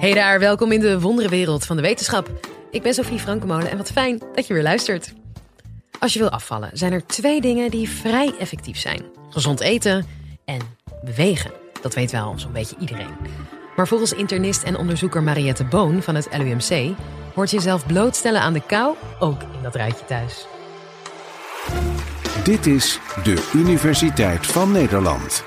Hey daar, welkom in de wonderenwereld van de wetenschap. Ik ben Sophie Frankemolen en wat fijn dat je weer luistert. Als je wil afvallen, zijn er twee dingen die vrij effectief zijn: gezond eten en bewegen. Dat weet wel zo'n beetje iedereen. Maar volgens internist en onderzoeker Mariette Boon van het LUMC hoort jezelf blootstellen aan de kou ook in dat rijtje thuis. Dit is de Universiteit van Nederland.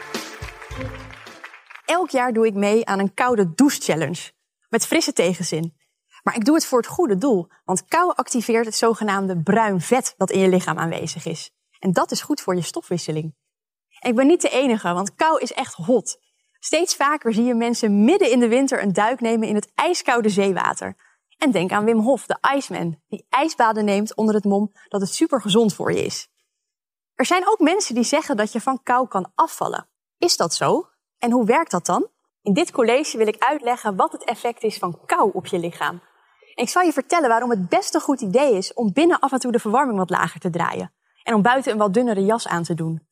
Elk jaar doe ik mee aan een koude douche challenge. Met frisse tegenzin. Maar ik doe het voor het goede doel. Want kou activeert het zogenaamde bruin vet dat in je lichaam aanwezig is. En dat is goed voor je stofwisseling. Ik ben niet de enige, want kou is echt hot. Steeds vaker zie je mensen midden in de winter een duik nemen in het ijskoude zeewater. En denk aan Wim Hof, de Iceman, die ijsbaden neemt onder het mom dat het super gezond voor je is. Er zijn ook mensen die zeggen dat je van kou kan afvallen. Is dat zo? En hoe werkt dat dan? In dit college wil ik uitleggen wat het effect is van kou op je lichaam. Ik zal je vertellen waarom het best een goed idee is om binnen af en toe de verwarming wat lager te draaien. En om buiten een wat dunnere jas aan te doen.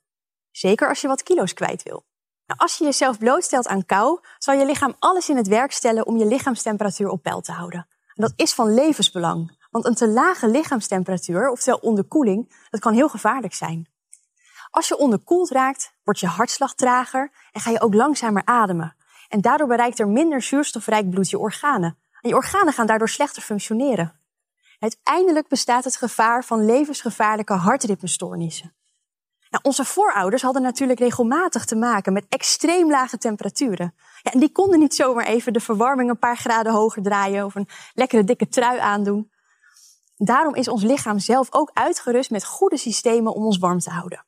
Zeker als je wat kilo's kwijt wil. Nou, als je jezelf blootstelt aan kou, zal je lichaam alles in het werk stellen om je lichaamstemperatuur op peil te houden. En dat is van levensbelang. Want een te lage lichaamstemperatuur, oftewel onderkoeling, dat kan heel gevaarlijk zijn. Als je onderkoeld raakt, wordt je hartslag trager en ga je ook langzamer ademen. En daardoor bereikt er minder zuurstofrijk bloed je organen. En je organen gaan daardoor slechter functioneren. Uiteindelijk bestaat het gevaar van levensgevaarlijke hartritmestoornissen. Nou, onze voorouders hadden natuurlijk regelmatig te maken met extreem lage temperaturen. Ja, en die konden niet zomaar even de verwarming een paar graden hoger draaien of een lekkere dikke trui aandoen. Daarom is ons lichaam zelf ook uitgerust met goede systemen om ons warm te houden.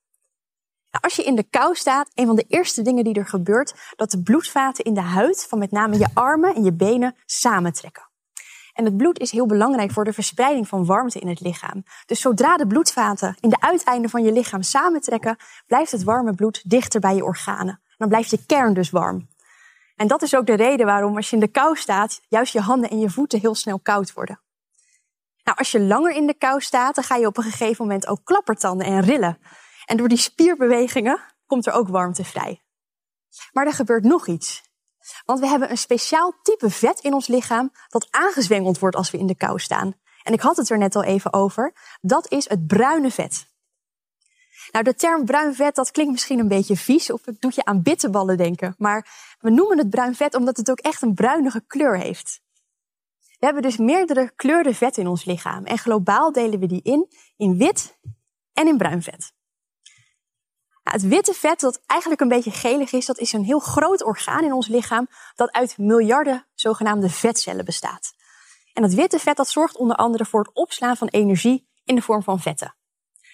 Nou, als je in de kou staat, een van de eerste dingen die er gebeurt, dat de bloedvaten in de huid van met name je armen en je benen samentrekken. En het bloed is heel belangrijk voor de verspreiding van warmte in het lichaam. Dus zodra de bloedvaten in de uiteinden van je lichaam samentrekken, blijft het warme bloed dichter bij je organen. Dan blijft je kern dus warm. En dat is ook de reden waarom als je in de kou staat, juist je handen en je voeten heel snel koud worden. Nou, als je langer in de kou staat, dan ga je op een gegeven moment ook klappertanden en rillen. En door die spierbewegingen komt er ook warmte vrij. Maar er gebeurt nog iets. Want we hebben een speciaal type vet in ons lichaam dat aangezwengeld wordt als we in de kou staan. En ik had het er net al even over. Dat is het bruine vet. Nou, de term bruin vet, dat klinkt misschien een beetje vies of het doet je aan bitterballen denken. Maar we noemen het bruin vet omdat het ook echt een bruinige kleur heeft. We hebben dus meerdere kleurde vet in ons lichaam. En globaal delen we die in in wit en in bruin vet. Het witte vet, dat eigenlijk een beetje gelig is, dat is een heel groot orgaan in ons lichaam dat uit miljarden zogenaamde vetcellen bestaat. En dat witte vet dat zorgt onder andere voor het opslaan van energie in de vorm van vetten.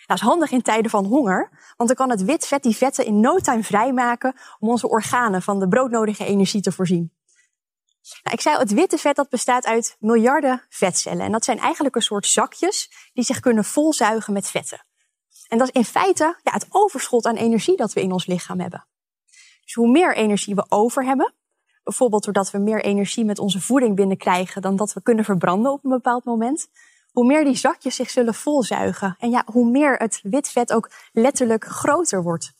Dat is handig in tijden van honger, want dan kan het wit vet die vetten in no time vrijmaken om onze organen van de broodnodige energie te voorzien. Nou, ik zei het witte vet dat bestaat uit miljarden vetcellen. En dat zijn eigenlijk een soort zakjes die zich kunnen volzuigen met vetten. En dat is in feite ja, het overschot aan energie dat we in ons lichaam hebben. Dus hoe meer energie we over hebben, bijvoorbeeld doordat we meer energie met onze voeding binnenkrijgen dan dat we kunnen verbranden op een bepaald moment, hoe meer die zakjes zich zullen volzuigen. En ja, hoe meer het wit vet ook letterlijk groter wordt.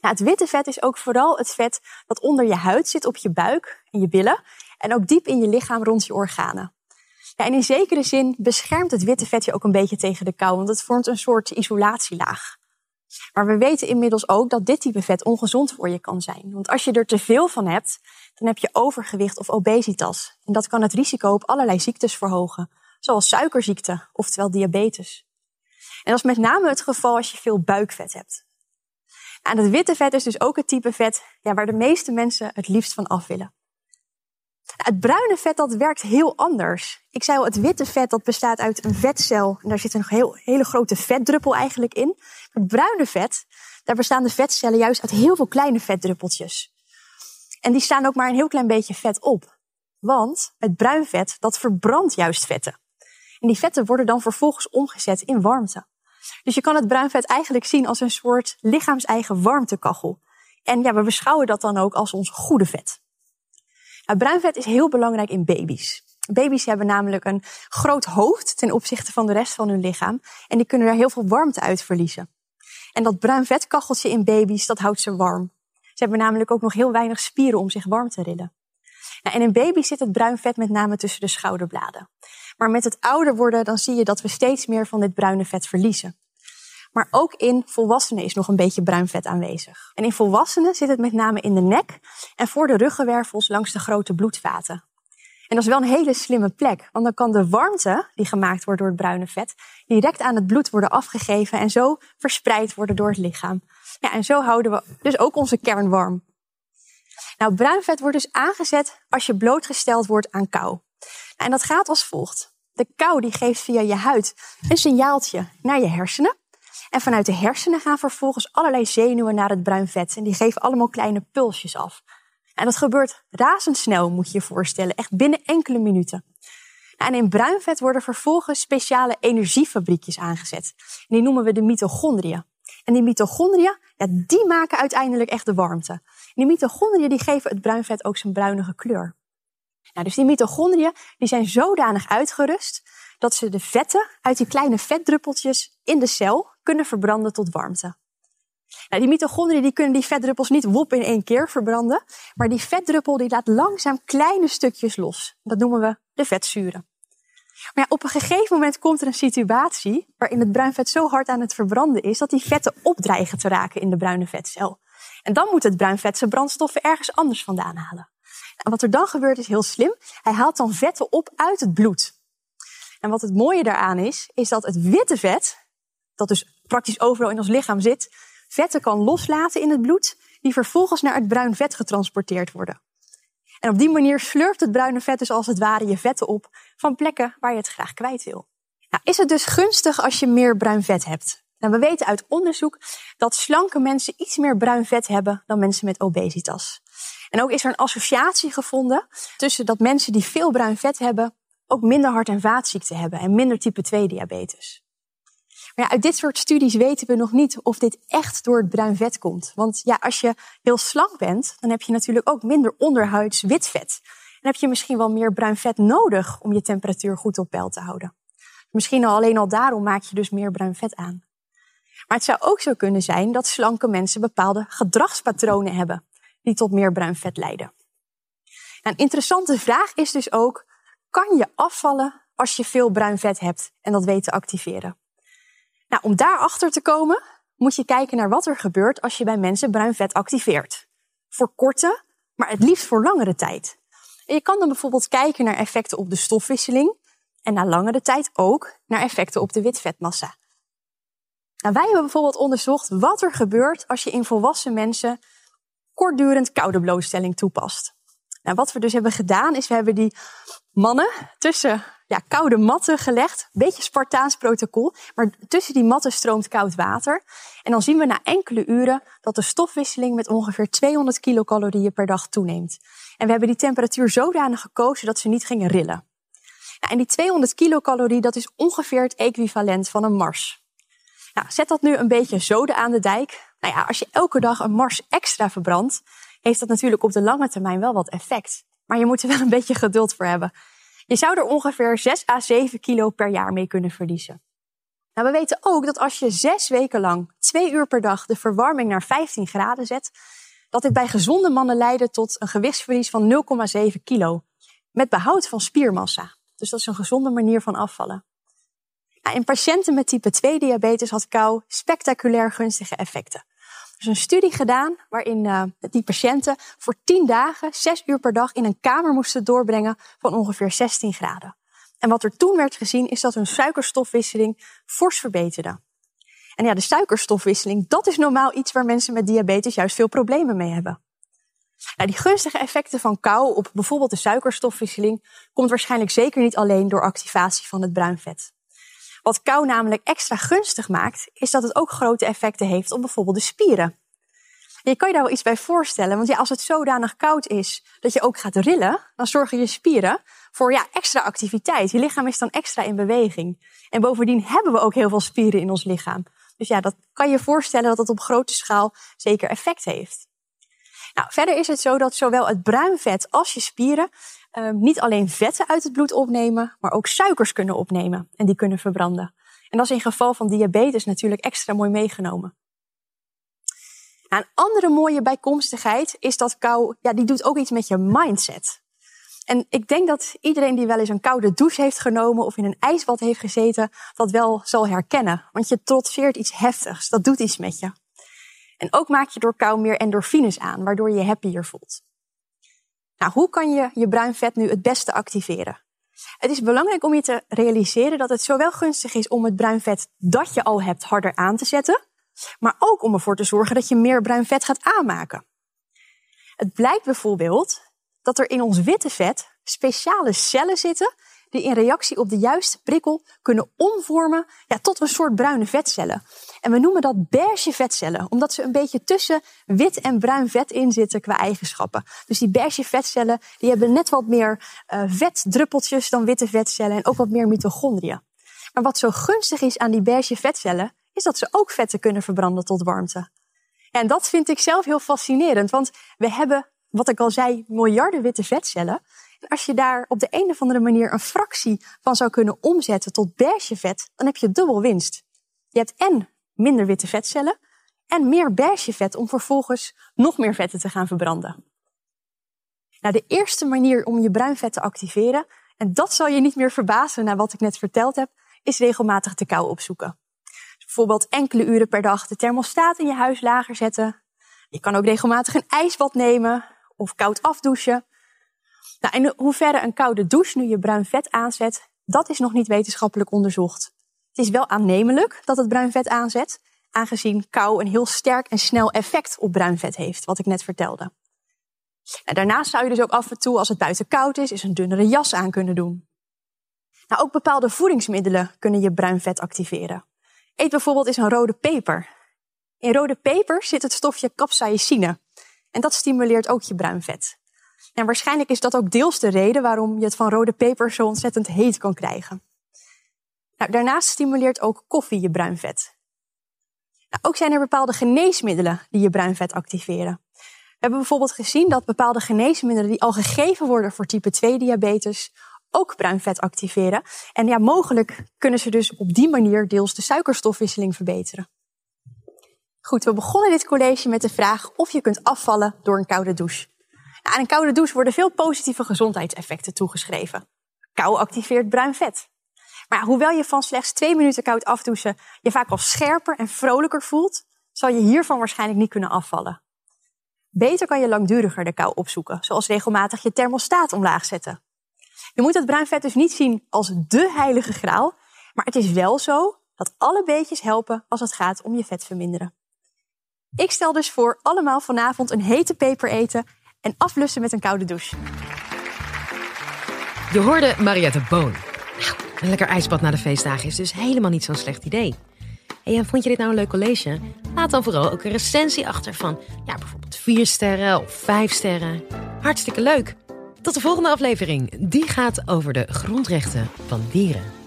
Nou, het witte vet is ook vooral het vet dat onder je huid zit, op je buik en je billen. En ook diep in je lichaam rond je organen. Ja, en in zekere zin beschermt het witte vet je ook een beetje tegen de kou, want het vormt een soort isolatielaag. Maar we weten inmiddels ook dat dit type vet ongezond voor je kan zijn. Want als je er te veel van hebt, dan heb je overgewicht of obesitas. En dat kan het risico op allerlei ziektes verhogen, zoals suikerziekte, oftewel diabetes. En dat is met name het geval als je veel buikvet hebt. En het witte vet is dus ook het type vet ja, waar de meeste mensen het liefst van af willen. Het bruine vet dat werkt heel anders. Ik zei al, het witte vet dat bestaat uit een vetcel. En daar zit een heel, hele grote vetdruppel eigenlijk in. Het bruine vet, daar bestaan de vetcellen juist uit heel veel kleine vetdruppeltjes. En die staan ook maar een heel klein beetje vet op. Want het bruin vet, dat verbrandt juist vetten. En die vetten worden dan vervolgens omgezet in warmte. Dus je kan het bruin vet eigenlijk zien als een soort lichaams-eigen warmtekachel. En ja, we beschouwen dat dan ook als ons goede vet. Nou, bruin vet is heel belangrijk in baby's. Baby's hebben namelijk een groot hoofd ten opzichte van de rest van hun lichaam. En die kunnen daar heel veel warmte uit verliezen. En dat bruin vetkacheltje in baby's, dat houdt ze warm. Ze hebben namelijk ook nog heel weinig spieren om zich warm te rillen. Nou, en in baby's zit het bruin vet met name tussen de schouderbladen. Maar met het ouder worden, dan zie je dat we steeds meer van dit bruine vet verliezen. Maar ook in volwassenen is nog een beetje bruin vet aanwezig. En in volwassenen zit het met name in de nek en voor de ruggenwervels langs de grote bloedvaten. En dat is wel een hele slimme plek, want dan kan de warmte die gemaakt wordt door het bruine vet direct aan het bloed worden afgegeven en zo verspreid worden door het lichaam. Ja, en zo houden we dus ook onze kern warm. Nou, bruin vet wordt dus aangezet als je blootgesteld wordt aan kou. En dat gaat als volgt. De kou die geeft via je huid een signaaltje naar je hersenen. En vanuit de hersenen gaan vervolgens allerlei zenuwen naar het bruin vet. En die geven allemaal kleine pulsjes af. En dat gebeurt razendsnel, moet je je voorstellen. Echt binnen enkele minuten. En in bruin vet worden vervolgens speciale energiefabriekjes aangezet. Die noemen we de mitochondriën. En die mitochondriën, die maken uiteindelijk echt de warmte. En die mitochondriën die geven het bruin vet ook zijn bruinige kleur. Nou, dus die mitochondriën die zijn zodanig uitgerust dat ze de vetten uit die kleine vetdruppeltjes in de cel kunnen verbranden tot warmte. Nou, die mitochondriën die kunnen die vetdruppels niet wop in één keer verbranden, maar die vetdruppel die laat langzaam kleine stukjes los. Dat noemen we de vetzuren. Maar op een gegeven moment komt er een situatie waarin het bruin vet zo hard aan het verbranden is dat die vetten opdreigen te raken in de bruine vetcel. En dan moet het bruin vet zijn brandstoffen ergens anders vandaan halen. En wat er dan gebeurt is heel slim. Hij haalt dan vetten op uit het bloed. En wat het mooie daaraan is, is dat het witte vet, dat dus praktisch overal in ons lichaam zit, vetten kan loslaten in het bloed, die vervolgens naar het bruin vet getransporteerd worden. En op die manier slurft het bruine vet dus als het ware je vetten op van plekken waar je het graag kwijt wil. Nou, is het dus gunstig als je meer bruin vet hebt? Nou, we weten uit onderzoek dat slanke mensen iets meer bruin vet hebben dan mensen met obesitas. En ook is er een associatie gevonden tussen dat mensen die veel bruin vet hebben ook minder hart- en vaatziekten hebben en minder type 2 diabetes. Ja, uit dit soort studies weten we nog niet of dit echt door het bruin vet komt. Want ja, als je heel slank bent, dan heb je natuurlijk ook minder onderhuids wit vet. En heb je misschien wel meer bruin vet nodig om je temperatuur goed op peil te houden. Misschien al alleen al daarom maak je dus meer bruin vet aan. Maar het zou ook zo kunnen zijn dat slanke mensen bepaalde gedragspatronen hebben die tot meer bruin vet leiden. Een interessante vraag is dus ook, kan je afvallen als je veel bruin vet hebt en dat weet te activeren? Nou, om daarachter te komen, moet je kijken naar wat er gebeurt als je bij mensen bruin vet activeert. Voor korte, maar het liefst voor langere tijd. Je kan dan bijvoorbeeld kijken naar effecten op de stofwisseling en na langere tijd ook naar effecten op de witvetmassa. Nou, wij hebben bijvoorbeeld onderzocht wat er gebeurt als je in volwassen mensen kortdurend koude blootstelling toepast. Nou, wat we dus hebben gedaan is we hebben die mannen tussen ja, koude matten gelegd. Beetje Spartaans protocol. Maar tussen die matten stroomt koud water. En dan zien we na enkele uren dat de stofwisseling met ongeveer 200 kilocalorieën per dag toeneemt. En we hebben die temperatuur zodanig gekozen dat ze niet gingen rillen. Nou, en die 200 kilocalorie, dat is ongeveer het equivalent van een Mars. Nou, zet dat nu een beetje zoden aan de dijk. Nou ja, als je elke dag een Mars extra verbrandt, heeft dat natuurlijk op de lange termijn wel wat effect. Maar je moet er wel een beetje geduld voor hebben. Je zou er ongeveer 6 à 7 kilo per jaar mee kunnen verliezen. Nou, we weten ook dat als je zes weken lang, twee uur per dag, de verwarming naar 15 graden zet, dat dit bij gezonde mannen leidde tot een gewichtsverlies van 0,7 kilo. Met behoud van spiermassa. Dus dat is een gezonde manier van afvallen. Nou, in patiënten met type 2 diabetes had kou spectaculair gunstige effecten is een studie gedaan waarin uh, die patiënten voor 10 dagen, 6 uur per dag in een kamer moesten doorbrengen van ongeveer 16 graden. En wat er toen werd gezien is dat hun suikerstofwisseling fors verbeterde. En ja, de suikerstofwisseling, dat is normaal iets waar mensen met diabetes juist veel problemen mee hebben. Nou, die gunstige effecten van kou op bijvoorbeeld de suikerstofwisseling komt waarschijnlijk zeker niet alleen door activatie van het bruin vet. Wat kou namelijk extra gunstig maakt, is dat het ook grote effecten heeft op bijvoorbeeld de spieren. je kan je daar wel iets bij voorstellen, want ja, als het zodanig koud is dat je ook gaat rillen, dan zorgen je spieren voor ja, extra activiteit. Je lichaam is dan extra in beweging. En bovendien hebben we ook heel veel spieren in ons lichaam. Dus ja, dat kan je voorstellen dat het op grote schaal zeker effect heeft. Nou, verder is het zo dat zowel het bruin vet als je spieren um, niet alleen vetten uit het bloed opnemen, maar ook suikers kunnen opnemen en die kunnen verbranden. En dat is in geval van diabetes natuurlijk extra mooi meegenomen. Nou, een andere mooie bijkomstigheid is dat kou, ja, die doet ook iets met je mindset. En ik denk dat iedereen die wel eens een koude douche heeft genomen of in een ijsbad heeft gezeten, dat wel zal herkennen. Want je trotseert iets heftigs. Dat doet iets met je. En ook maak je door kou meer endorfines aan, waardoor je je happier voelt. Nou, hoe kan je je bruin vet nu het beste activeren? Het is belangrijk om je te realiseren dat het zowel gunstig is om het bruin vet dat je al hebt harder aan te zetten, maar ook om ervoor te zorgen dat je meer bruin vet gaat aanmaken. Het blijkt bijvoorbeeld dat er in ons witte vet speciale cellen zitten die in reactie op de juiste prikkel kunnen omvormen ja, tot een soort bruine vetcellen. En we noemen dat beige vetcellen, omdat ze een beetje tussen wit en bruin vet in zitten qua eigenschappen. Dus die beige vetcellen die hebben net wat meer uh, vetdruppeltjes dan witte vetcellen en ook wat meer mitochondriën. Maar wat zo gunstig is aan die beige vetcellen, is dat ze ook vetten kunnen verbranden tot warmte. En dat vind ik zelf heel fascinerend, want we hebben, wat ik al zei, miljarden witte vetcellen. Als je daar op de een of andere manier een fractie van zou kunnen omzetten tot beige vet, dan heb je dubbel winst. Je hebt en minder witte vetcellen en meer beige vet om vervolgens nog meer vetten te gaan verbranden. Nou, de eerste manier om je bruin vet te activeren, en dat zal je niet meer verbazen na wat ik net verteld heb, is regelmatig de kou opzoeken. Dus bijvoorbeeld enkele uren per dag de thermostaat in je huis lager zetten. Je kan ook regelmatig een ijsbad nemen of koud afdouchen. Nou, in hoeverre een koude douche nu je bruin vet aanzet, dat is nog niet wetenschappelijk onderzocht. Het is wel aannemelijk dat het bruin vet aanzet, aangezien kou een heel sterk en snel effect op bruin vet heeft, wat ik net vertelde. En daarnaast zou je dus ook af en toe, als het buiten koud is, is een dunnere jas aan kunnen doen. Nou, ook bepaalde voedingsmiddelen kunnen je bruin vet activeren. Eet bijvoorbeeld eens een rode peper. In rode peper zit het stofje capsaicine. En dat stimuleert ook je bruin vet. En waarschijnlijk is dat ook deels de reden waarom je het van rode peper zo ontzettend heet kan krijgen. Nou, daarnaast stimuleert ook koffie je bruin vet. Nou, ook zijn er bepaalde geneesmiddelen die je bruin vet activeren. We hebben bijvoorbeeld gezien dat bepaalde geneesmiddelen die al gegeven worden voor type 2 diabetes ook bruin vet activeren. En ja, mogelijk kunnen ze dus op die manier deels de suikerstofwisseling verbeteren. Goed, we begonnen dit college met de vraag of je kunt afvallen door een koude douche. Aan een koude douche worden veel positieve gezondheidseffecten toegeschreven. Kou activeert bruin vet. Maar hoewel je van slechts twee minuten koud afdouchen je vaak al scherper en vrolijker voelt, zal je hiervan waarschijnlijk niet kunnen afvallen. Beter kan je langduriger de kou opzoeken, zoals regelmatig je thermostaat omlaag zetten. Je moet het bruin vet dus niet zien als de heilige graal, maar het is wel zo dat alle beetjes helpen als het gaat om je vet verminderen. Ik stel dus voor allemaal vanavond een hete peper eten en aflussen met een koude douche. Je hoorde Mariette Boon. Nou, een lekker ijsbad na de feestdagen is dus helemaal niet zo'n slecht idee. En vond je dit nou een leuk college? Laat dan vooral ook een recensie achter van ja, bijvoorbeeld 4 sterren of 5 sterren. Hartstikke leuk. Tot de volgende aflevering. Die gaat over de grondrechten van dieren.